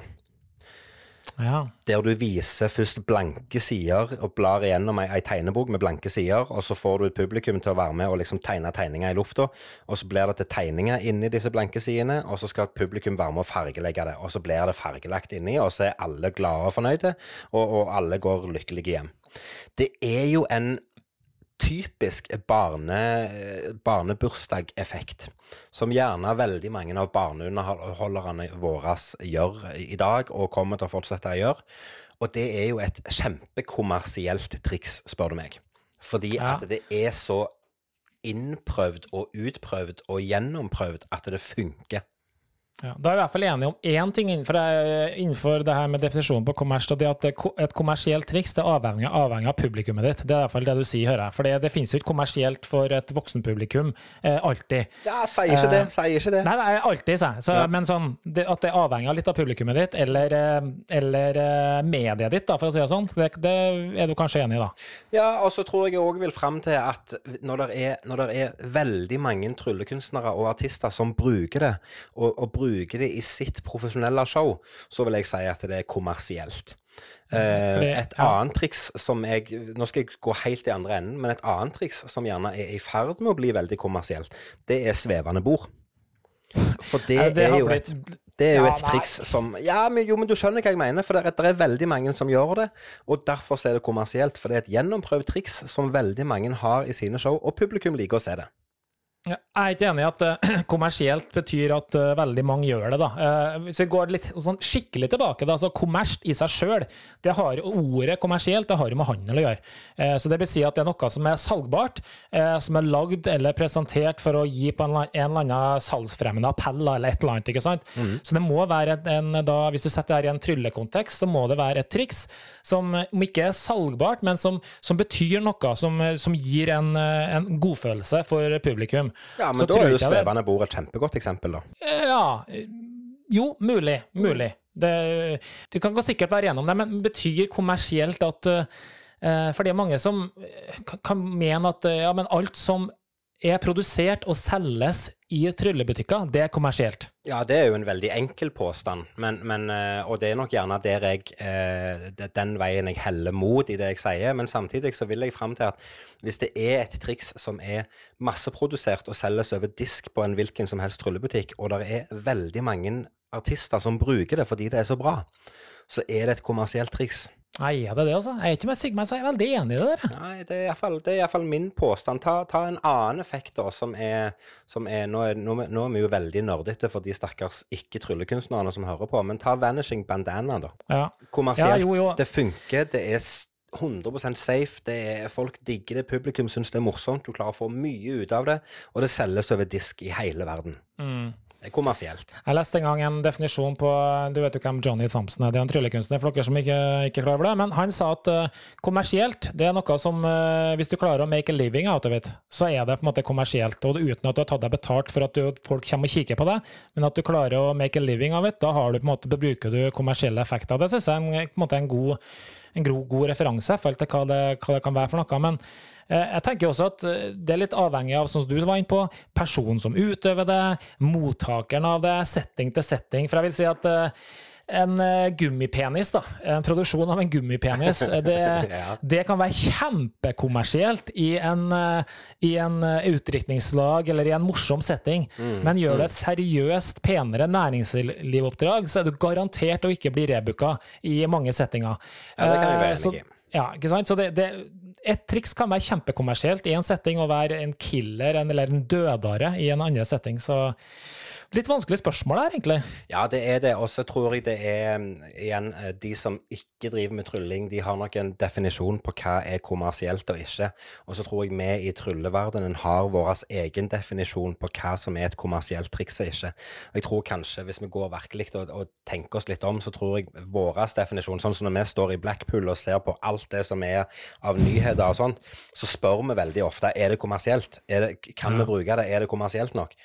Ja. Der du viser først blanke sider og blar igjennom ei, tegnebok med blanke sider, og så får du et publikum til å være med og liksom tegne tegninger i lufta. Og så blir det til tegninger inni disse blanke sidene, og så skal publikum være med og fargelegge det. Og så blir det fargelagt inni, og så er alle glade og fornøyde, og, og alle går lykkelige hjem. Det er jo en typisk barne, barnebursdag-effekt, som gjerne veldig mange av barneunderholderne våre gjør i dag, og kommer til å fortsette å gjøre. Og det er jo et kjempekommersielt triks, spør du meg. Fordi ja. at det er så innprøvd og utprøvd og gjennomprøvd at det funker. Ja, da er vi i hvert fall enige om én ting innenfor, innenfor, det her med definisjonen på kommers. og det at Et kommersielt triks det er avhengig, avhengig, av publikummet ditt. Det er i hvert fall det du sier, hører jeg. For det, det finnes jo ikke kommersielt for et voksenpublikum eh, alltid. Ja, sier ikke det. Sier ikke det. Nei, nei alltid, sier jeg. Ja. Men sånn, det, at det av litt av publikummet ditt, eller, eh, eller eh, mediet ditt, da, for å si det sånn. Det, det er du kanskje enig i, da? Ja, og så tror jeg òg vil fram til at når det er, når det er veldig mange tryllekunstnere og artister som bruker det, og, og bruker bruker det i sitt profesjonelle show, så vil jeg si at det er kommersielt. Uh, et annet triks som jeg Nå skal jeg gå helt i andre enden, men et annet triks som gjerne er i ferd med å bli veldig kommersielt, det er svevende bord. For det, det er jo et det er jo ja, et triks som Ja, men, jo, men du skjønner hva jeg mener. For det det er, veldig mange som gjør det. Og derfor er det kommersielt. For det er et gjennomprøvd triks som veldig mange har i sine show, og publikum liker å se det. Jeg er ikke enig i at uh, kommersielt betyr at uh, veldig mange gjør det. da. Uh, hvis vi går litt sånn skikkelig tilbake, da, så kommersielt i seg sjøl, det har ordet kommersielt det har jo med handel å gjøre. så det vil si at det er noe som er salgbart, som er lagd eller presentert for å gi på en, en eller annen salgsfremmende appell eller et eller annet. ikke sant? Mm. Så det må være en, da, hvis du setter det her i en tryllekontekst, så må det være et triks som om ikke er salgbart, men som, som betyr noe, som, som gir en, en godfølelse for publikum. Ja, men da er jo svevende bord et kjempegodt eksempel, da. Ja. Jo, mulig. Mulig. Det, du kan sikkert være enig om det, men betyr kommersielt at uh, For det er mange som kan mene at ja, men alt som er produsert og selges i tryllebutikker, det er kommersielt. Ja, det er jo en veldig enkel påstand, men, men, eh, og det er nok gjerne jeg, eh, den veien jeg heller mot i det jeg sier. Men samtidig så vil jeg fram til at hvis det er et triks som er masseprodusert og selges over disk på en hvilken som helst tryllebutikk, og det er veldig mange artister som bruker det fordi det er så bra, så er det et kommersielt triks. Nei, er det det, altså? Jeg er ikke med Sigmund, så jeg er veldig enig i det der. Nei, det er iallfall, min påstand. Ta, ta en annen effekt, da, som er, som er nå, er nå, er- nå er vi jo veldig nerdete for de stakkars ikke-tryllekunstnerne som hører på, men ta Vanishing Bandana, da. Ja. Kommersielt. Ja, jo, jo. Det funker. Det er 100% safe. Det er, folk digger det. Publikum syns det er morsomt. Du klarer å få mye ut av det. Og det selges over disk i hele verden. Mm. Det er kommersielt. Jeg leste en gang en definisjon på Du vet jo hvem Johnny Thompson er, det er en tryllekunstner, for dere som ikke, ikke er klar over det. Men han sa at uh, kommersielt, det er noe som uh, Hvis du klarer å make a living out of it, så er det på en måte kommersielt. Og uten at du har tatt deg betalt for at du, folk kommer og kikker på det, men at du klarer å make a living av it, da har du på en måte, bruker du kommersielle effekter. Det syns jeg er en, på en måte en god, en god, god referanse i til hva det, hva det kan være for noe. men Jeg tenker også at eh, det er litt avhengig av, som du var inne på, personen som utøver det, mottakeren av det, setting til setting. For jeg vil si at eh, en eh, gummipenis, da, en produksjon av en gummipenis, eh, det, det kan være kjempekommersielt i en, eh, i en eh, utdrikningslag eller i en morsom setting. Mm, Men gjør du et seriøst, penere næringslivoppdrag, så er du garantert å ikke bli rebooka i mange settinger. Ja, det kan jeg Eh, være enig i. ja, ikke sant? Så det, det, et triks kan være kjempekommersielt i en setting og være en killer eller en dødare i en annen setting. Så litt vanskelig spørsmål her, egentlig. Ja, det er det. Og så tror jeg det er mm, igjen eh, De som ikke driver med trylling, de har nok en definisjon på hva er kommersielt og ikke. Og så tror jeg vi i trylleverdenen har vår egen definisjon på hva som er et kommersielt triks og ikke. Og jeg tror kanskje, hvis vi går virkelig og, og tenker oss litt om, så tror jeg vår definisjon, sånn som når vi står i Blackpool og ser på alt det som er av nyheter og sånn, så spør vi veldig ofte er det kommersielt. Er det, kan vi bruke det? Er det kommersielt nok?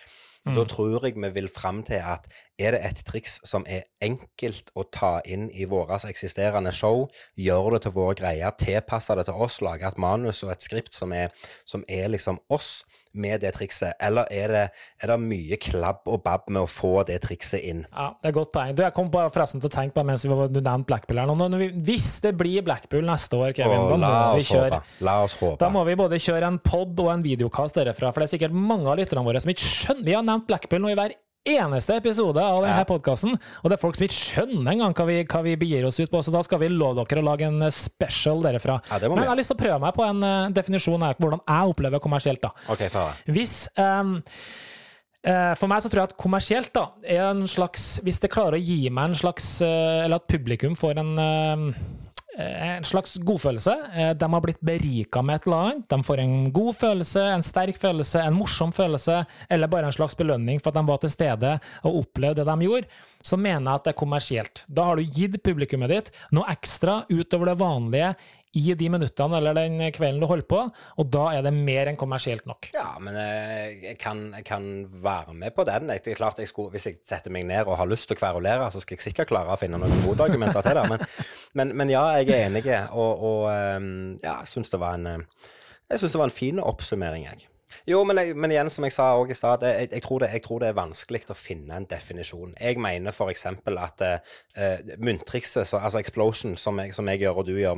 Da tror jeg vi vil fram til at er det et triks som er enkelt å ta inn i våre eksisterende show, gjøre det til våre greier, tilpasse det til oss, lage et manus og et skript som er, som er liksom oss med det trikset, eller er det, er det mye klabb og babb med å få det trikset inn? Ja, det er et godt poeng. Du, jeg kom bare forresten til å tenke på mens vi var, du nevnte Blackpool her nå. Hvis det blir Blackpool neste år, Kevin, Og da må vi kjøre håpe. La oss håpe. Da må vi både kjøre en pod og en videokast derfra, for det er sikkert mange av lytterne våre som ikke skjønner Vi har nevnt Blackpool nå i hver eneste episode av denne Ja. podkasten, og det er folk som ikke skjønner engang hva vi, hva vi begir oss ut på, så da skal vi love dere å lage en eh, special derifra. Ja, Men jeg har lyst til å prøve meg på en uh, definisjon her, hvordan jeg opplever kommersielt, da. Okay. Hvis eh, For meg så tror jeg at kommersielt da, er en slags Hvis det klarer å gi meg en slags Eller at publikum får en ehm, eh, en slags godfølelse. Eh, De har blitt berika med et eller annet. De får en god følelse, en sterk følelse, en morsom følelse, eller bare en slags belønning for at de var til stede og opplevde det de gjorde. Så mener jeg at det er kommersielt. Da har du gitt publikummet ditt noe ekstra utover det vanlige i de minuttene eller den kvelden du holder på, og da er det mer enn kommersielt nok. Ja, men eh, jeg kan, jeg kan være med på den. Det er klart jeg skulle, Hvis jeg setter meg ned og har lyst til å kverulere, så skal jeg sikkert klare å finne noen motargumenter til det. Men, men, men ja, jeg er enig, og, og ehm, ja, jeg det var en eh, jeg synes det var en fin oppsummering, jeg. Jo, men, jeg, men igjen, som jeg sa òg i stad, jeg, jeg, tror det- jeg tror det er vanskelig å finne en definisjon. Jeg mener f.eks. at uh, munntrikset, altså explosion, som jeg, som jeg gjør og du gjør,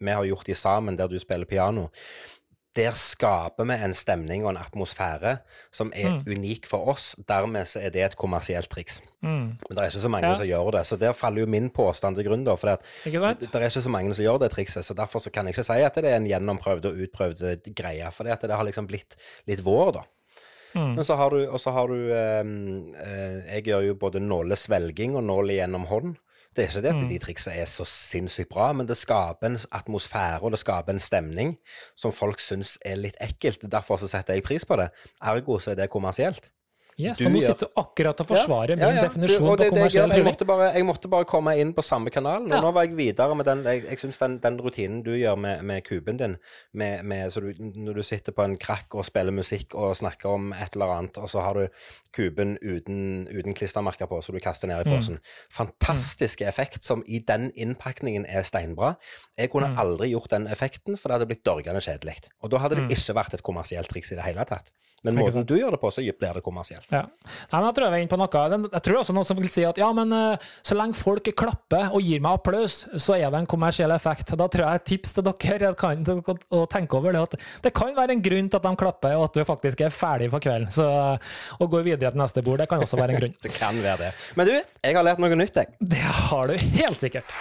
vi har gjort de sammen der du spiller piano, der skaper vi en stemning og en atmosfære som er unik for oss. Dermed så er det et kommersielt triks. Mm. Men det er ikke så mange Ja. som gjør det. Så der faller jo min påstand til grunn, da. For det er ikke så mange som gjør det trikset. Så derfor så kan jeg ikke si at det er en gjennomprøvd og utprøvd eh, greie. For det, har liksom blitt litt vår, da. Mm. Men så har du, og så har du eh, eh, Jeg gjør jo både nålesvelging og nål gjennom hånd. Det er ikke det at Mm. de triksene er så sinnssykt bra, men det skaper en atmosfære og det skaper en stemning som folk syns er litt ekkelt. Derfor så setter jeg pris på det. Ergo så er det kommersielt. Yes, Du så nå sitter du akkurat og forsvarer Ja, min ja, definisjon du, det, på kommersiell jeg, måtte bare, jeg måtte bare komme inn på samme kanal. Ja. nå var jeg videre med den Jeg, jeg syns den, den rutinen du gjør med, med kuben din, med, med, så du, når du sitter på en krakk og spiller musikk og snakker om et eller annet, og så har du kuben uten, uten klistremerker på, så du kaster ned i Mm. posen. mm. effekt som i den innpakningen er steinbra. Jeg kunne Mm. aldri gjort den effekten, for det hadde blitt dørgende kjedelig. Og da hadde det Mm. ikke vært et kommersielt triks i det hele tatt. Men måten du gjør det på, så blir det kommersielt. Ja. Nei, men Jeg tror jeg er inne på noe. Jeg tror også noen som vil si at ja, men eh, så lenge folk klapper og gir meg applaus, så er det en kommersiell effekt. Da tror jeg et tips til dere kan, å- å tenke over det at det kan være en grunn til at de klapper, og at du faktisk er ferdig for kvelden. Så å gå videre til neste bord, det kan også være en grunn. Det kan være det. Men du, jeg har lært noe nytt, jeg. Det har du helt sikkert.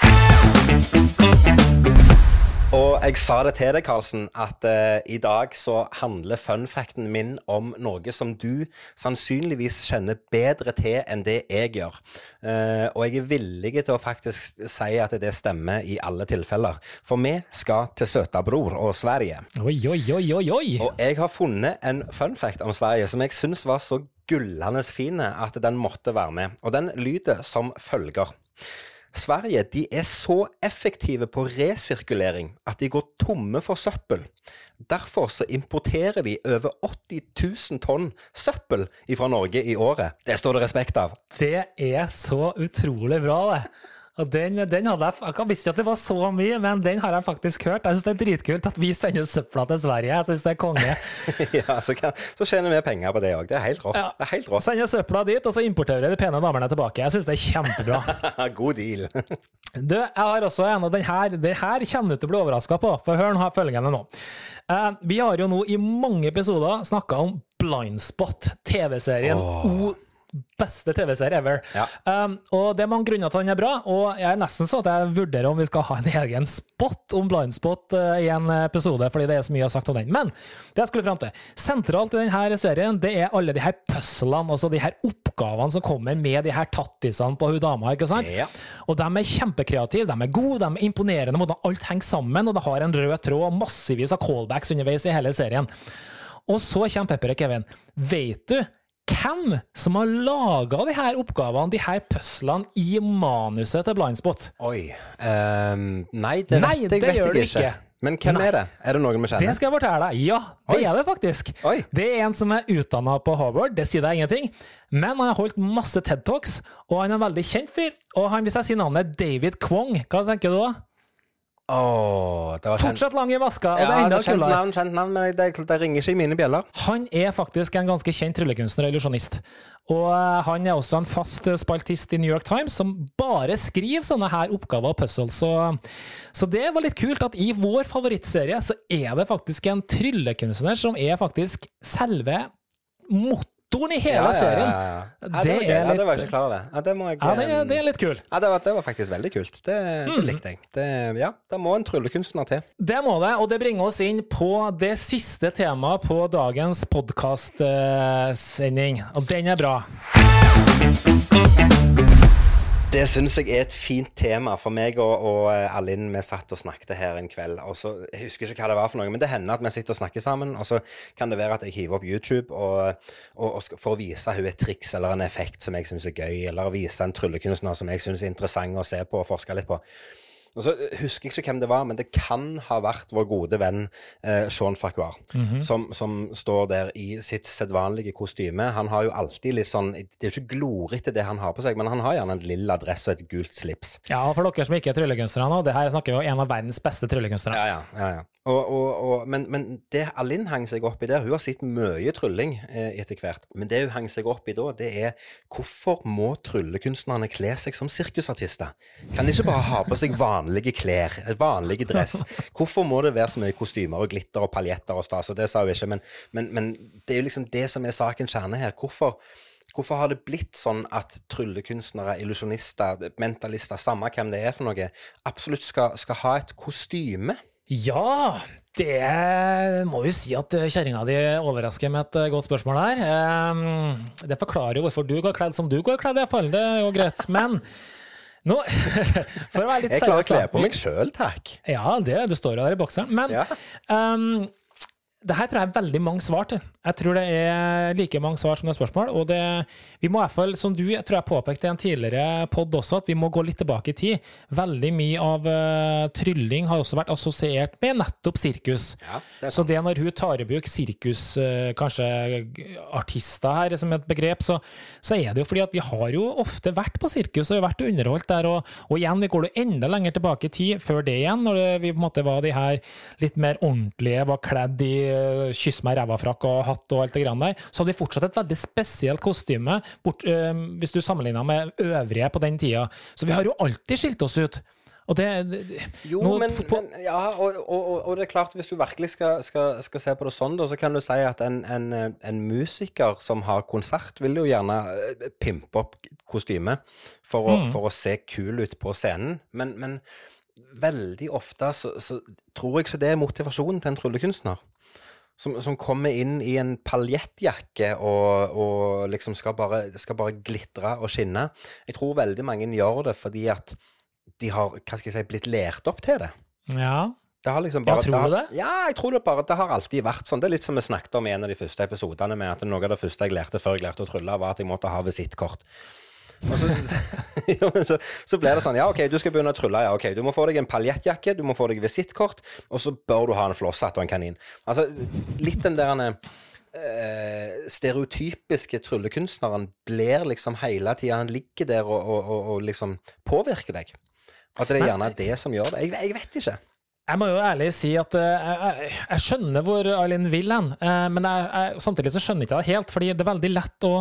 Og jeg sa det til deg, Karlsen, at uh, i dag så handler funfacten min om noe som du sannsynligvis kjenner bedre til enn det jeg gjør. Uh, og jeg er villig til å faktisk si at det stemmer i alle tilfeller. For vi skal til søtabror og Sverige. Oi, oi, oi, oi, oi. Og jeg har funnet en funfact om Sverige som jeg syns var så gullende fin at den måtte være med. Og den lyder som følger. Sverige de er så effektive på resirkulering at de går tomme for søppel. Derfor så importerer de over 80 000 tonn søppel fra Norge i året. Det står det respekt av. Det er så utrolig bra, det. Og den, den hadde jeg, jeg visste ikke at det var så mye, men den har jeg faktisk hørt. Jeg syns det er dritkult at vi sender søpla til Sverige. Jeg syns det er konge. ja, så, kan, så tjener vi penger på det òg. Det er helt rått. Ja. Det helt rått. Sender søpla dit, og så importerer vi de pene damene tilbake. Jeg syns det er kjempebra. God deal. Du, jeg har også en, og den her, den her kjenner du til å bli overraska på, for hør nå følgende nå. Uh, vi har jo nå i mange episoder snakka om Blindspot, TV-serien. O beste TV-serie ever. Ja. Um, og det er mange grunner til at den er bra, og jeg er nesten så at jeg vurderer om vi skal ha en egen spot om blindspot uh, i en episode, fordi det er så mye jeg har sagt om den. Men det jeg skulle fram til, sentralt i denne serien, det er alle de her puzzlene, altså de her oppgavene som kommer med de her tattisene på hun dama, ikke sant? Ja. Og de er kjempekreative, de er gode, de er imponerende, hvordan alt henger sammen, og det har en rød tråd og massevis av callbacks underveis i hele serien. Og så kommer Pepper og Kevin. Vet du hvem som har laga de her oppgavene, de her puzzlene, i manuset til Blindspot? Oi. Um, nei, det Nei, vet jeg, det vet jeg ikke. ikke. Men hvem Nei. er det? Er det noen vi kjenner? Det skal jeg fortelle deg. Ja, det Oi. er det faktisk. Oi. Det er en som er utdanna på Harvard, det sier deg ingenting. Men han har holdt masse TED Talks, og han er en veldig kjent fyr. Og han, hvis jeg sier navnet David Kwong, hva tenker du da? Det kjent. Fortsatt lang i maska, og det Ja, er det er kjent navn, kjent navn, men det, det ringer ikke i mine bjeller. Han er faktisk en ganske kjent tryllekunstner og illusjonist. Og eh, han er også en fast spaltist i New York Times, som bare skriver sånne her oppgaver og puzzles. Så, så det var litt kult at i vår favorittserie så er det faktisk en tryllekunstner som er faktisk selve motoren i hele serien. Det det, var ja, det var jeg ikke klar over. Ja, det jeg det, det er litt kult. ja, det, var, det var faktisk veldig kult. Det, det likte jeg. Det, ja, Da må en tryllekunstner til. Det må det, og det bringer oss inn på det siste temaet på dagens podkastsending. Og den er bra. Det syns jeg er et fint tema. For meg og, og Alin. Vi satt og snakket her en kveld. og så, Jeg husker ikke hva det var for noe, men det hender at vi sitter og snakker sammen. Og så kan det være at jeg hiver opp YouTube og, og, og for å vise henne et triks eller en effekt som jeg syns er gøy, eller vise en tryllekunstner som jeg syns er interessant å se på og forske litt på. Og så husker jeg ikke hvem det var, men det kan ha vært vår gode venn eh, Sean Farquhar, som, som står der i sitt sedvanlige kostyme. Han har jo alltid litt sånn Det er jo ikke glorete det han har på seg, men han har gjerne en lilla dress og et gult slips. Ja, for dere som ikke er tryllekunstnere nå, det her snakker vi om en av verdens beste tryllekunstnere. Ja, ja, ja, ja. Og, og, og, men, men det Alinn hang seg opp i der Hun har sett mye trylling eh, etter hvert. Men det hun hang seg opp i da, det er hvorfor må tryllekunstnerne kle seg som sirkusartister? Kan de ikke bare ha på seg vanlige klær, vanlige dress? Hvorfor må det være så mye kostymer og glitter og paljetter og stas? Og det sa hun ikke, men, men, men det er jo liksom det som er sakens kjerne her. Hvorfor Hvorfor har det blitt sånn at tryllekunstnere, illusjonister, mentalister, samme hvem det er for noe, absolutt skal, skal ha et kostyme? Ja, det må jo si at kjerringa di overrasker med et eh, godt spørsmål her. Ehm, Det forklarer jo hvorfor du går kledd som du går kledd, iallfall. Det er jo greit. Men nå For å være litt Jeg klarer å kle på meg sjøl, takk. Ja, det, du står jo der i bokseren. Men Ja. ehm, det her tror jeg er veldig mange svar til. Jeg tror det er like mange svar som det er spørsmål. Og det, vi må i hvert fall, som du jeg tror jeg påpekte i en tidligere pod også, at vi må gå litt tilbake i tid. Veldig mye av uh, trylling har også vært assosiert med nettopp sirkus. Ja, det Så det når hun tar i bruk sirkus, uh, kanskje artister her som et begrep, så, så er det jo fordi at vi har jo ofte vært på sirkus og vært underholdt der. Og, og igjen, vi går jo enda lenger tilbake i tid, før det igjen, når vi på en måte var de her litt mer ordentlige, var kledd i eh, kyss meg ræva-frakk og hatt og alt det grann der, så hadde vi fortsatt et veldig spesielt kostyme, bort, eh, hvis du sammenligna med øvrige på den tida. Så vi har jo alltid skilt oss ut. Og det, det Jo, noe, men, på- men ja, og, og, og- det er klart, hvis du virkelig skal, skal, skal se på det sånn, da, så kan du si at en, en, en musiker som har konsert, vil jo gjerne eh, pimpe opp kostyme for Mm. for å se kul ut på scenen. Men, men veldig ofte så, så tror jeg ikke det er motivasjonen til en tryllekunstner. Som, som kommer inn i en paljettjakke og, og liksom skal bare, skal bare glitre og skinne. Jeg tror veldig mange gjør det fordi at de har hva skal jeg si, blitt lært opp til det. Ja. Det har liksom Ja, tror du har, Ja, jeg tror det bare. Det har alltid vært sånn. Det er litt som vi snakket om i en av de første episodene, med at noe av det første jeg lærte før jeg lærte å trylle, var at jeg måtte ha visittkort. Og så, jo, så, så ble det sånn, ja ok, du skal begynne å trylle, ja ok, du må få deg en paljettjakke, du må få deg visittkort, og så bør du ha en flosshatt og en kanin. Altså, litt den der eh, stereotypiske tryllekunstneren blir liksom hele tida, han ligger der og, og, og, og liksom påvirker deg. At det er gjerne det som gjør det. Jeg, jeg vet ikke. Jeg må jo ærlig si at eh, jeg, jeg skjønner hvor Eileen vil hen, eh, men jeg, jeg, samtidig så skjønner jeg ikke det helt. fordi det er veldig lett å,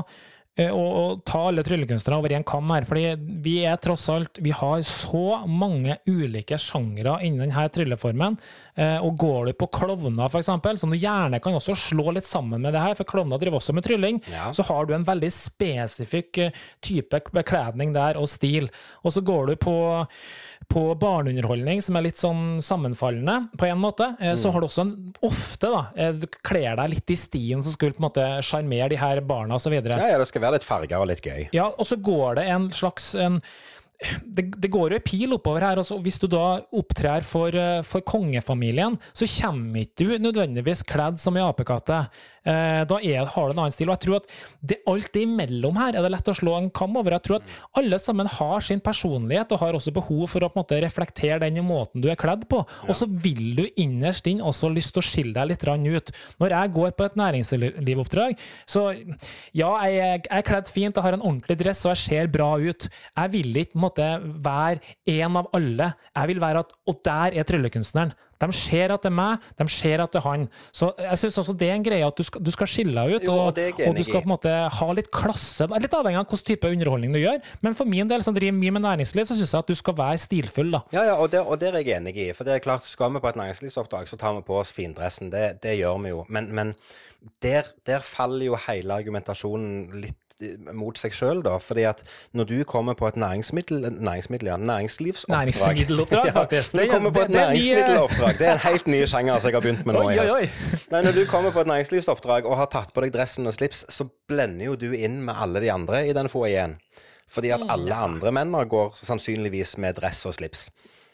eh, å, å ta alle tryllekunstnere over en kam her. fordi vi er tross alt Vi har så mange ulike sjangre innen denne trylleformen. eh, Og går du på klovner, f.eks., som du gjerne kan også slå litt sammen med det her, for klovner driver også med trylling, Ja. så har du en veldig spesifikk eh, type bekledning der, og stil. Og så går du på på barneunderholdning som er litt sånn sammenfallende, på en måte, eh, så har du også en, ofte da, eh, du kler deg litt i stien som skulle på en måte sjarmere de her barna osv. Ja, ja, det skal være litt farger og litt gøy. Ja, og så går det en slags en, det, det går jo en pil oppover her. Altså, hvis du da opptrer for, eh, for kongefamilien, så kommer ikke du nødvendigvis kledd som ei apekatte. Eh, da er, har du en annen stil. Og jeg tror at det, alt det imellom her er det lett å slå en kam over. Jeg tror at alle sammen har sin personlighet og har også behov for å på en måte reflektere den i måten du er kledd på. Og så vil du innerst inne også lyst til å skille deg litt ut. Når jeg går på et næringslivsoppdrag, så ja, jeg, jeg er kledd fint, jeg har en ordentlig dress og jeg ser bra ut. Jeg vil ikke måte være en av alle. Jeg vil være at Og der er tryllekunstneren. De ser at det er meg, de ser at det er han. Så jeg syns også det er en greie at du skal, du skal skille deg ut, Jo, og, og du skal på en måte ha litt klasse. Litt avhengig av hvilken type underholdning du gjør, men for min del, som driver mye med næringsliv, så syns jeg at du skal være stilfull, da. Ja, ja, og det, og det er jeg enig i. For det er klart, skal vi på et næringslivsoppdrag, så tar vi på oss findressen. Det, det gjør vi jo. Men, men der, der faller jo hele argumentasjonen litt mot seg sjøl, da. Fordi at når du kommer på et næringsmiddel, næringsmiddel ja, næringslivsoppdrag Næringsmiddeloppdrag, faktisk. Det du er- kommer på et næringsmiddeloppdrag, det er en helt ny sjanger som jeg har begynt med nå Oi, i høst. Nei, når du kommer på et næringslivsoppdrag og har tatt på deg dressen og slips, så blender jo du inn med alle de andre i den foajeen. Fordi at alle andre menn går sannsynligvis med dress og slips.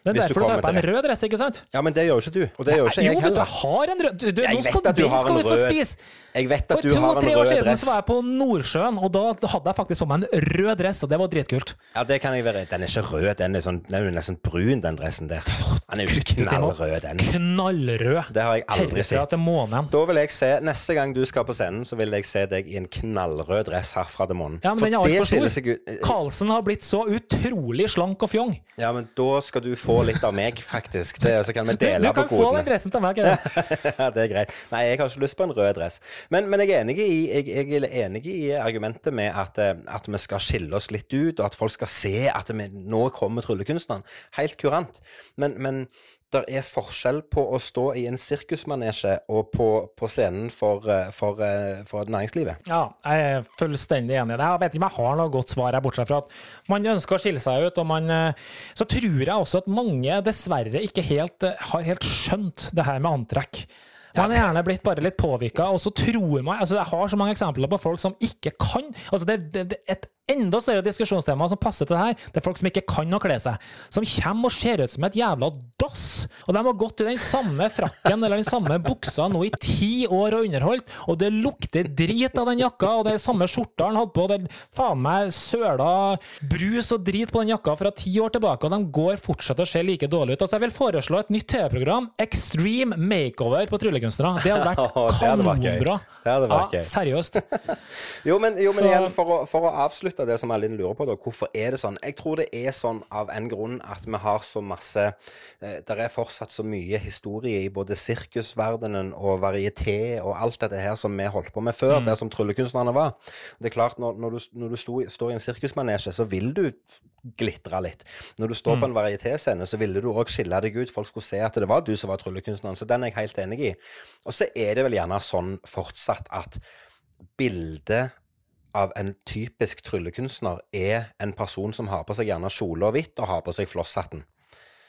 Det er du derfor du tar på deg en rød dress, ikke sant? Ja, men det gjør jo ikke du. Og det gjør ikke jo, jeg vet du, heller. jeg har en rød du, du, Jeg Nå skal, du den har skal en få rød- spise! Jeg vet For at du har en to-tre år siden så var jeg på Nordsjøen, og da hadde jeg faktisk på meg en rød dress, og det var dritkult. Ja, det kan jeg være. Den er ikke rød, den er, sånn, den er nesten brun, den dressen der. Den er jo ikke knallrød, den. Knallrød. Det har jeg aldri sett. Da vil jeg se, Neste gang du skal på scenen, så vil jeg se deg i en knallrød dress herfra til månen. Ja, men For den er altfor stor. seg. Carlsen har blitt så utrolig slank og fjong. Ja, men da skal du få litt av meg, faktisk. Det, så kan vi dele på dele du kan få den dressen til meg. ja, det er greit. Nei, jeg har ikke lyst på en rød dress. Men, men jeg, er enig i, jeg, jeg er enig i argumentet med at, eh, at vi skal skille oss litt ut, og at folk skal se at vi, nå kommer tryllekunstneren. Helt kurant. Men, men det er forskjell på å stå i en sirkusmanesje og på, på scenen for, eh, for, eh, for næringslivet. Ja, jeg er fullstendig enig i det. Jeg vet ikke om jeg har noe godt svar her, bortsett fra at man ønsker å skille seg ut, og man eh, Så tror jeg også at mange dessverre ikke helt har helt skjønt det her med antrekk. Man er gjerne blitt bare litt påvirka, og så tror man altså Jeg har så mange eksempler på folk som ikke kan altså det, det, det Et enda større diskusjonstema som passer til det her, det er folk som ikke kan å kle seg. Som kommer og ser ut som et jævla dass. Og de har gått i den samme frakken eller den samme buksa nå i ti år og underholdt, og det lukter drit av den jakka, og det er samme skjorta han hadde på, det er faen meg søla brus og drit på den jakka fra ti år tilbake, og de går fortsatt og ser like dårlig ut. Altså, jeg vil foreslå et nytt TV-program, Extreme Makeover på tryllekunstnere. Det hadde vært kanonbra. Ja, seriøst. Jo, men, jo, men igjen, for å, for å avslutte avslutte det som Erlind lurer på, da. Hvorfor er det sånn? Jeg tror det er sånn av en grunn at vi har så masse eh, Det er fortsatt så mye historie i både sirkusverdenen og varieté og alt dette her som vi holdt på med før, mm. det som tryllekunstnerne var. Det er klart, når, når du, når du sto, står i en sirkusmanesje, så vil du glitre litt. Når du står mm. på en varietéscene, så ville du òg skille deg ut. Folk skulle se at det var du som var tryllekunstneren. Så den er jeg helt enig i. Og så er det vel gjerne sånn fortsatt at bildet av en typisk tryllekunstner er en person som har på seg gjerne kjole og hvitt og har på seg flosshatten.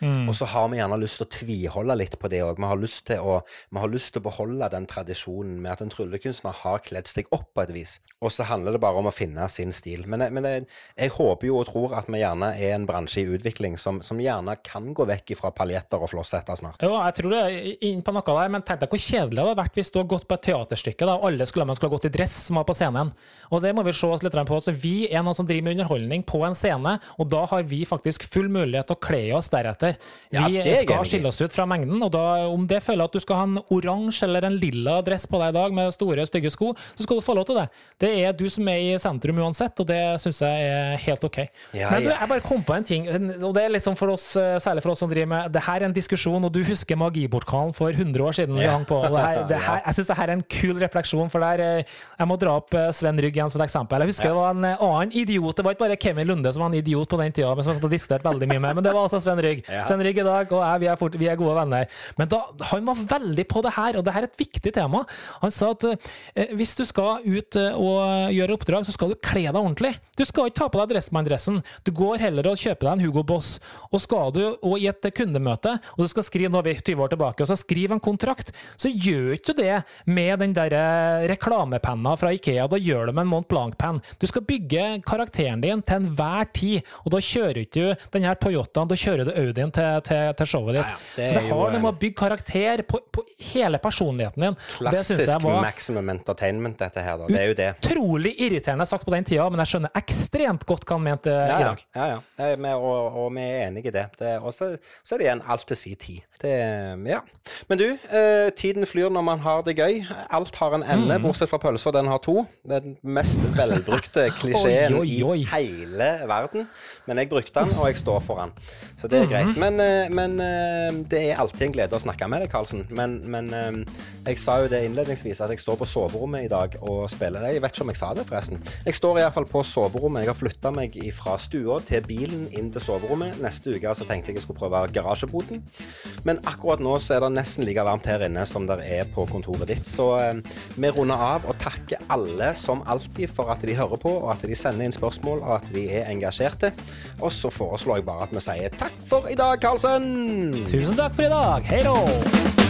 Mm. Og så har vi gjerne lyst til å tviholde litt på det òg. Vi, har lyst til å, vi har lyst til å beholde den tradisjonen med at en tryllekunstner har kledd seg opp på et vis. Og så handler det bare om å finne sin stil. Men, men jeg, jeg, håper jo og tror at vi gjerne er en bransje i utvikling som, som gjerne kan gå vekk fra paljetter og flosshetter snart. Ja, jeg tror det er inn på noe der, men tenk deg hvor kjedelig det hadde vært hvis du hadde gått på et teaterstykke da, og alle skulle, man skulle ha gått i dress som var på scenen. Og det må vi se oss litt på. Så vi er noen som driver med underholdning på en scene, og da har vi faktisk full mulighet til å kle oss deretter Ja, vi skal skille oss ut fra mengden, og da, om det føler at du skal ha en oransje eller en lilla dress på deg i dag med store, stygge sko, så skal du få lov til det. Det er du som er i sentrum uansett, og det syns jeg er helt OK. Ja, Men du, jeg bare kom på en ting, og det er litt sånn for oss, eh, særlig for oss som driver med Det her er en diskusjon, og du husker Magiportkalen for 100 år siden vi hang på. det her, det her, Jeg syns det her er en kul refleksjon, for der eh, Jeg må dra opp eh, Sven Rygg igjen som et eksempel. Jeg husker det var en annen idiot. Det var ikke bare Kevin Lunde som var en idiot på den tida, men som jeg har diskutert veldig mye med, men det var altså Sven Rygg. Rygg i dag, og jeg, vi er, fort, vi er gode venner. Men da, han var veldig på det her, og det her er et viktig tema. Han sa at eh, hvis du skal ut eh, og gjøre oppdrag, så skal du kle deg ordentlig. Du skal ikke ta på deg Dressmann-dressen. Du går heller og kjøper deg en Hugo Boss. Og skal du og i et kundemøte, og du skal skrive nå er vi 20 år tilbake, og så skrive en kontrakt, så gjør ikke du det med den der eh, reklamepenna fra Ikea. Da gjør du med en Mont Blanc-penn. Du skal bygge karakteren din til enhver tid, og da kjører du den her Toyotaen, da kjører du Audien til til, til showet ditt. Ja, ja. Det så det har noe med å bygge karakter på, på hele personligheten din. Klassisk var, maximum entertainment, dette her. Da. Det er jo det. Utrolig irriterende sagt på den tida, men jeg skjønner ekstremt godt hva han mente ja, i dag. Ja, ja. Vi, og, og, vi er enige i det. det og så er det igjen alt til sin tid. Det, ja. Men du, eh, tiden flyr når man har det gøy. Alt har en ende, mm. bortsett fra pølser. Den har to. Det er den mest velbrukte klisjeen i hele verden. Men jeg brukte den, og jeg står for den. Så det er greit. Men Eh, men eh, det er alltid en glede å snakke med deg, Karlsen. Men, men eh, jeg sa jo det innledningsvis, at jeg står på soverommet i dag og spiller. Jeg vet ikke om jeg sa det, forresten. Jeg står iallfall på soverommet. Jeg har flytta meg fra stua til bilen inn til soverommet. Neste uke så tenkte jeg jeg skulle prøve garasjeboten. Men akkurat nå så er det nesten like varmt her inne som det er på kontoret ditt. Så vi runder av og takker alle som alltid for at de hører på, og at de sender inn spørsmål, og at de er engasjerte. Og så foreslår jeg bare at vi sier takk for i dag, Karlsen. Tusen takk for i dag. Hei då!